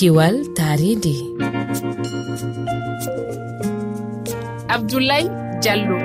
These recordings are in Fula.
kiwal taridi. Abdoulaye diallo.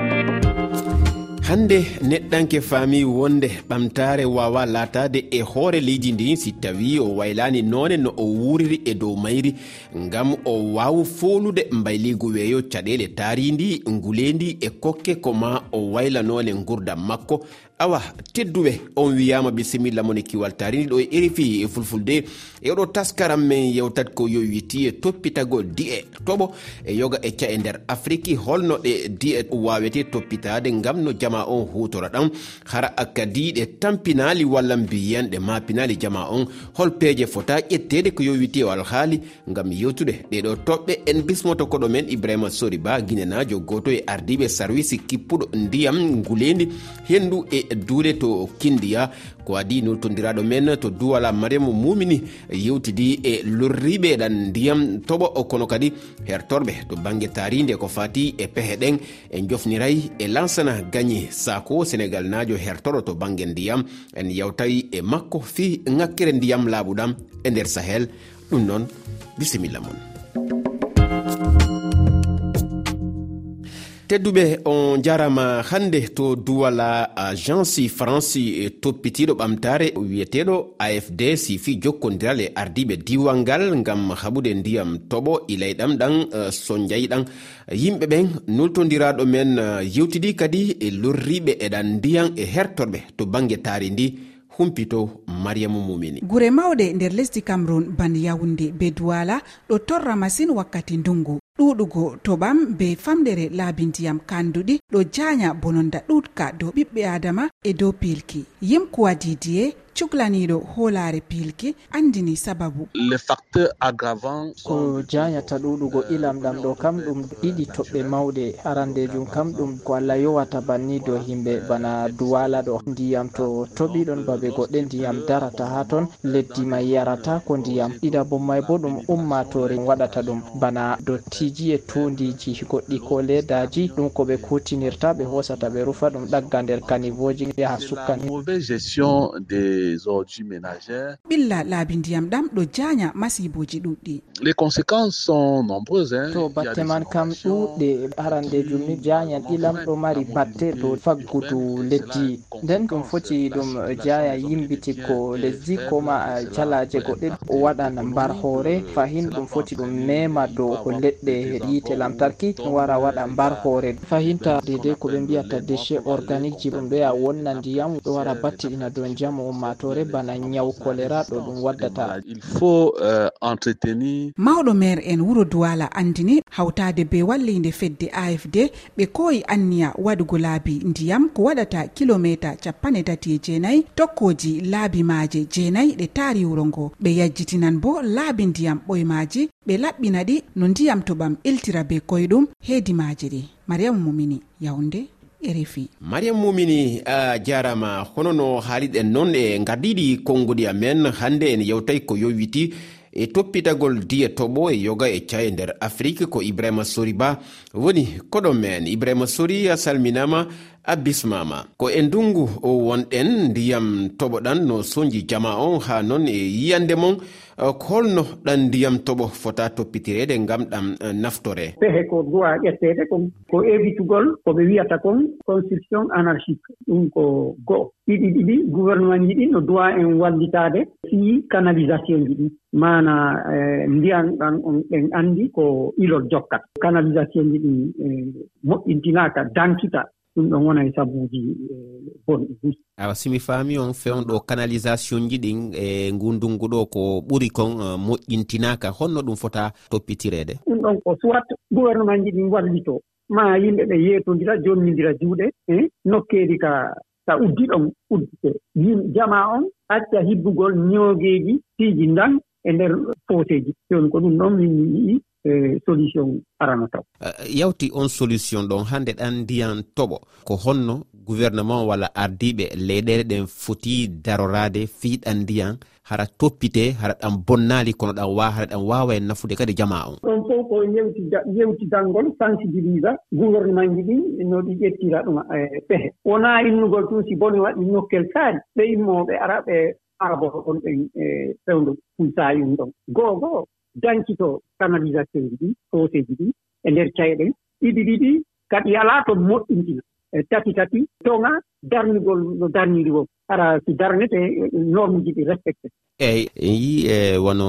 Hande neɗɗanke faami wonde ɓamtare wawa latade e hoore leydi ndi si tawi o waylani none no o wuriri e dow mayri ngam o wawa folude mbayligu weeyo caɗele taaridi ngulendi e kokke ko ma o waylanone gurdam makko awa tedduɓe on wiyama bisimilla moni kiwal tarini ɗo e rfi e fulfulde. E oɗo taskaram men yewtat ko yo witi e toppitagol di'e toɓo e yoga e ca e nder afrique holno ɗe di'e wawete toppitade gam no jama on hutora ɗam. Hara kadi ɗe tampinali walla mbiyanɗe mapinali jama on. Hol peeje fota ƴettede ko yo witi o e alhaali gam yewtude. Ɗeɗo toɓɓe en bismoto koɗo men ibrahima sori ba guinenajo goto e ardiɓe sarwice kippuɗo ndiyam ngulendi hendu e duule to kindiya ko adi notodiraɗo men to duwala mariama mumini yewtidi e lorriɓe ɗan ndiyam toɓo kono kadi hertorɓe to banggue taride ko fati e pehe ɗen en jofniray e lansana gagné sako sénégal najo hertoɗo to banggue ndiyam en yawtay e makko fi ŋakkere ndiyam laaɓuɗam e nder sahel. Ɗum noon bisimilla moon tedduɓe on jarama hande to duwala agence franci e toppitiɗo ɓamtare wiyeteɗo afd sifi jokkodiral e ardiɓe diwal ngal gam haɓude ndiyam toɓo ilayɗam ɗan so soñjayɗan yimɓe ɓen nultodiraɗo men e yewtidi kadi e lorriɓe eɗan ndiyan e hertorɓe to banggue taari ndi humpito mariamu mumini. Gure mawɗe nder lesdi cameron ban yawunde be duwala ɗo torra masine wakkati ndungu. ɗuɗugo toɓam be famɗere laabi ndiyam kanduɗi ɗo janya bononda ɗutka dow ɓiɓɓe adama e dow pilki. Yimkuwa didiye cuklaniɗo hoolare piilki andini sababu. Ko jayata ɗuɗugo ilam ɗam ɗo kam ɗum ɗiɗi toɓɓe mawɗe arandejum kam ɗum ko allah yowata banni dow himɓe bana duwala ɗo. Ndiyam to toɓiɗon babe goɗɗe ndiyam darata ha ton leddi may yarata ko ndiyam ɗiɗa bo may bo ɗum ummatore waɗata ɗum. Bana dottiji e tondiji goɗɗi ko leddaji ɗum ko ɓe kutinirta ɓe hosata ɓe rufa ɗum ɗagga nder kanivoji yaha sukkani. des ordures ménagères ɓilla laabi ndiyam ɗam ɗo jaanya masiboji ɗuɗɗi les conséquences sont nombreuses hein. to batte man kam ɗuɗɗe harandejum ni jayan ilam ɗo mari batte dow faggudu leddi. nden ɗum foti ɗum jaya yimbiti ko lesdi koma calaje goɗɗe o waɗan mbar hoore. fahin ɗum foti ɗum mema dow ko leɗɗe yiite lamtarki wara waɗa mbar hoore. Fahinta dedei ko ɓe mbiyata déchet organique ji ɗum ɗo ya wonna ndiyam ɗo wara battiɗina dow jamu umma ummatore bana nyaw choléra ɗo ɗum waddata. Mawɗo maire en wuro duwala andini hawtade be wallinde fedde afd ɓe koyi anniya waɗugo laabi ndiyam ko waɗata kilomita capanɗe tati e jeenayyi tokkoji laabi maaje jeenayyi ɗe taari wuro ngo. Ɓe yajjitinan bo laabi ndiyam ɓoymaji ɓe laɓɓina ɗi no ndiyam toɓam iltira be koyeɗum heedi maaji ɗi. Mariyamu mumini yawnde rfi mariam mumini a uh, jarama hono no haaliɗen noon e gardiɗi konngodi amen hannde en yewtay ko yowiti e toppitagol diya toɓo e yoga e caye nder afrique ko ibrahima sori ba. Woni koɗo men ibrahima sori a salminama a bismama ko e ndungu wonɗen ndiyam toɓoɗan no soñji jama on ha noon e yiyande mon e, ko holno ɗan ndiyam toɓo fota toppitirede ngam ɗam e, naftore. Pehe ko duwa ƴettede kon ko evitugol ko ɓe wiyata kon construction anarchique ɗum ko go'o. Ɗiɗi ɗiɗi gouvernement ji ɗi no duwa en wallitade. Fii canalisation ji ɗi. Maana e, ndiyan ɗan on en anndi ko ilol jokkat. Canalisation ji ɗi moƴƴintinaka dankita ɗum ɗon wona e sabuuji e bonɗi e awa simi faami on fewnɗo canalisation ji ɗin e ngundungu ɗo ko ɓuri kon e, moƴƴintinaka honno ɗum fota toppitireede? Ɗum ɗon ko soit gouvernement ji ɗin wallito ma yimɓe ɓe yeetondira jonnindira juuɗe e nokkeeri ka so uddi ɗon uddite. Jama on acca hibbugol ñoogeeji tiiji ndan e ndeer footeeji. Joni ko ɗum ɗon min yiɗi E solution arana taw. Eh, yawti on solution ɗon hannde ɗan ndiyan toɓo. Ko honno gouvernement walla ardiɓe leyɗele ɗen foti darorade fiiɗan ndiyan hara toppite hara ɗan bonnali kono ɗan wa hara ɗan wawa e nafude kadi jama on. Ɗon fof ko yewti yewtidalngol sensibilisa gouvernement ji ɗi no ɗi ƴettira ɗum e pehe wona innugol tun si boni waɗi nokkel saari ɓe immooɓe araɓe arabo ɗon ɓen e fewndo pulsayum ɗon. Goo goo dañcitoo canalisation ji ɗi fosé ɗi e ndeer cayeɗen ɗiɗi ɗiɗi kadi alaa to moƴƴintina. E tati tati toŋa darnugol no darniri wo ara si darnete norme ji ɗi respecté. Eeyi en yii e wono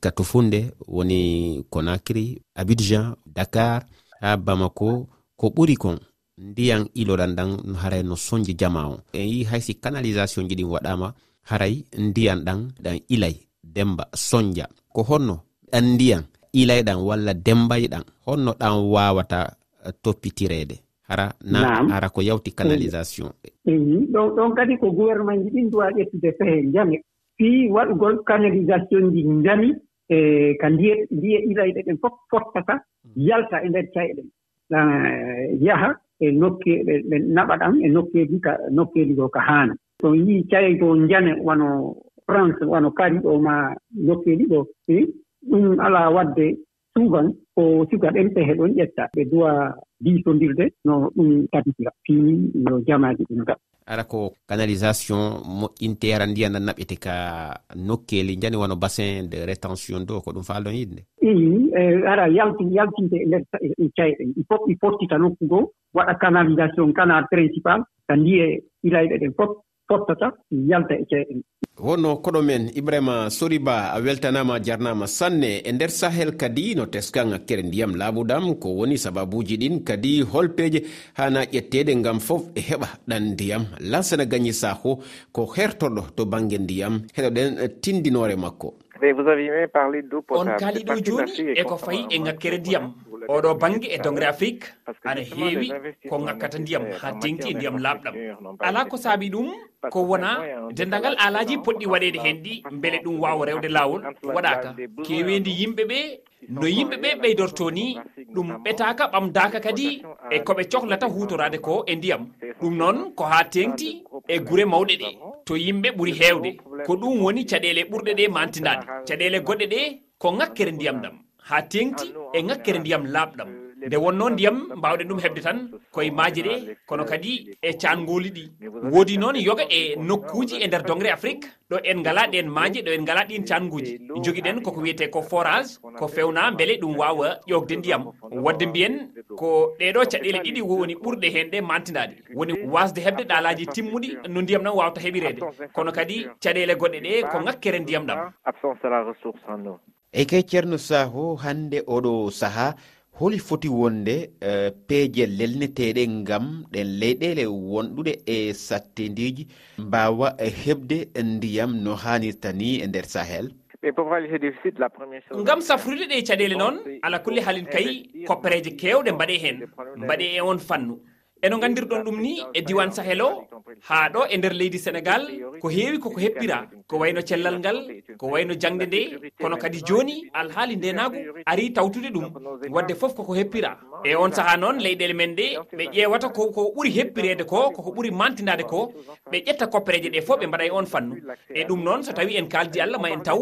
katofunde woni conakry abidjan dakar haa bamako ko ɓuri kon ndiyan iloɗan ɗan haray no soñde jama o en yii haysi canalisation ji ɗin waɗama haray ndiyan ɗan ɗan ilay demba soñdia ko honno ɗan ndiyam ilayɗan walla dembayɗan honno ɗan wawata eh, toppitirede hara na hara ko yawti canalisation. Eyi ɗon ɗon kadi ko gouvernement ji ɗin duwa ƴettude fehe jame fii waɗugol canalisation ji njami e ka ndiye ndiye ilayɗe ɗen fof fottata yalta e ndeer cayɗen eh, yaha e nokki ɓe naɓa ɗan e nokkeeji ka nokkeeji goo ka haana. So yii caye goo njame wano france wano kari ɗo ma jokkeeɗi ɗo. Ɗum alaa waɗde souvent ko siga ɗemte heɗon ƴetta. Ɓe duwa diisondirde no ɗum tabitira fii yo jamaaji ɗum ga ara ko canalisation moƴƴinte ara ndiyan nan naɓete ka nokkeeli. Njani wano bassin de rétention do ko ɗum faaldon yiɗde? Eyi e, ara yalti yaltinte e nder e, e cayɗe. Il fottita nokku goo waɗa canalisation canal principal ka ndiye ilayɗe ɗen fof fottata yalta e ceyɗen wonno koɗo men ibrahima soriba a weltanama jarnama sanne e nder sahel kadi no teskan hakkere ndiyam laabudam ko woni sababuji ɗin kadi holpeje hana ƴettede gam fof e heɓa ɗan ndiyam. Lansana gañi saho ko hertoɗo to banggue ndiyam. Heɗoɗen tindinore makko. on kaali ɗo jooni e ko fayi e ŋakkere ndiyam oɗo bange e dongre afrique ana heewi ko ŋakkata ndiyam ha tengti e ndiyam laaɓɗam ala ko saabi ɗum ko wona dendagal alaji poɗɗi waɗede hen ɗi beele ɗum wawa rewde lawol waɗaka kewendi yimɓeɓe no yimɓeɓe ɓeydorto ni ɗum ɓetaka ɓamdaka kadi e koɓe cohlata hutorade ko e ndiyam. Ɗum noon ko ha tengti e guure mawɗe ɗe. to yimɓe ɓuuri hewde ko ɗum woni caɗele ɓurɗe ɗe mantinaade caɗele goɗɗe ɗe ko ŋakkere ndiyam ɗam. Ha tengti e ŋakkere ndiyam laaɓɗam nde wonno ndiyam mbawɗen ɗum heɓde tan koye maaji ɗe kono kadi e cangoli ɗi. Woodi noon yoga e nokkuji e nder dongre afrique ɗo en ngala ɗen maaje ɗo en ngala ɗin canguji joguiɗen koko wiyete ko forage ko fewna beele ɗum wawa ƴogde ndiyam. Wadde mbiyen ko ɗeɗo caɗele ɗiɗi woni ɓurɗe hen ɗe mantidade woni wasde heɓde ɗalaji timmuɗi no ndiyam ɗam wawata heɓirede kono kadi caɗele goɗɗe ɗe ko ngakkere ndiyam ɗam. E kay ceerno saho hande oɗo saaha holi foti wonde uh, peeje lelneteɗe ngam ɗen leyɗele wonɗuɗe e sattediji mbawa e heɓde ndiyam no hannirta ni e nder sahel. Ngam safrude ɗe caɗele noon ala kulle halin kayi koppereje kewɗe mbaɗe hen mbaɗe e on fannu. eno gandirɗon ɗum ni e diwan sahel o haa ɗo e nder leydi sénégal ko heewi koko heppira ko wayno cellal ngal ko wayno jangde nde kono kadi jooni alhaali ndenagu ari tawtude ɗum wadde fof koko heppira e on sahaa noon leyɗele men ɗe ɓe ƴeewata koko ko ɓuri heppirede ko koko ɓuri mantidade ko ɓe ƴetta koppereje ɗe fof ɓe mbaɗa e on fannu. E ɗum noon so tawi en kaaldi allah ma en taw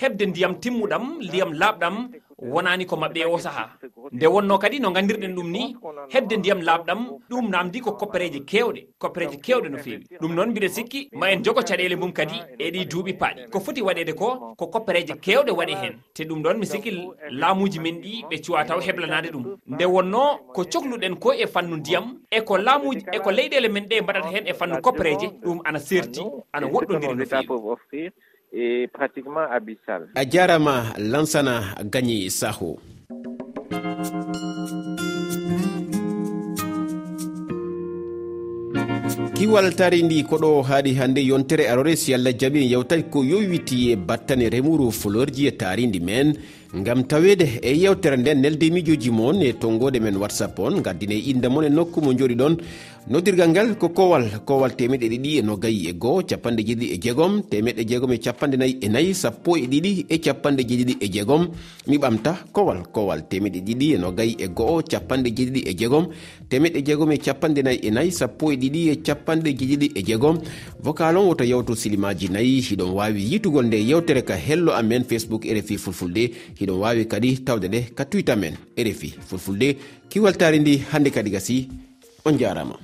heɓde ndiyam timmuɗam ndiyam laaɓɗam Eh, wonani ko maɓɓe o saaha nde wonno kadi no gandirɗen ɗum ni hebde ndiyam laaɓɗam ɗum namdi ko koppereje kewɗe koppereje kewɗe no fewi ɗum noon mbiɗa sikki ma en jogo caɗele mum kadi e ɗi duuɓi paaɗi ko foti waɗede ko ko koppereje kewɗe waɗe hen. te ɗum ɗon mi sikki laamuji men ɗi ɓe cuwa taw heblanade ɗum. nde wonno ko cohluɗen ko e fannu ndiyam eko laamuji eko leyɗele men ɗe mbaɗata hen e fannu koppereje ɗum ana serti ana woɗɗodiri no fewi est pratiquement abyssal. A jarama lansana gagni saho kiwal tari ndi koɗo haaɗi hannde yontere arore si allah jaɓi yewtati ko yowiti e battane remuru fulorji e taaridi men gam tawede e yewtere nden nelde mijoji moon e tonggode men whatsapp on gaddine inde moon e nokku mo jooɗi ɗon. Noddirgal ngal ko kowal kowal temeɗe ɗiɗi e nogayi e goho capanɗe jeeɗiɗi e jeegom temeɗe jeegom e capanɗe nayyi e nayyi sappo e ɗiɗi e capanɗe jeeɗiɗi e jeegom. Mi ɓamta kowal kowal temeɗe ɗiɗi e nogayi e goho capanɗe jeeɗiɗi e jeegom. Temeɗe jeegom e capanɗe nayyi e nayyi sappo e ɗiɗi e capanɗe jeeɗiɗi e jeegom. Vocal on woto yewto silimaji nayyi hiɗon wawi yitugol nde yewtere ka hello amen facebook rfi fulfulde hiɗo wawi kadi tawde ɗe ka twitter men rfi fulfulde kiwaltari ndi hande kadi gasi on jarama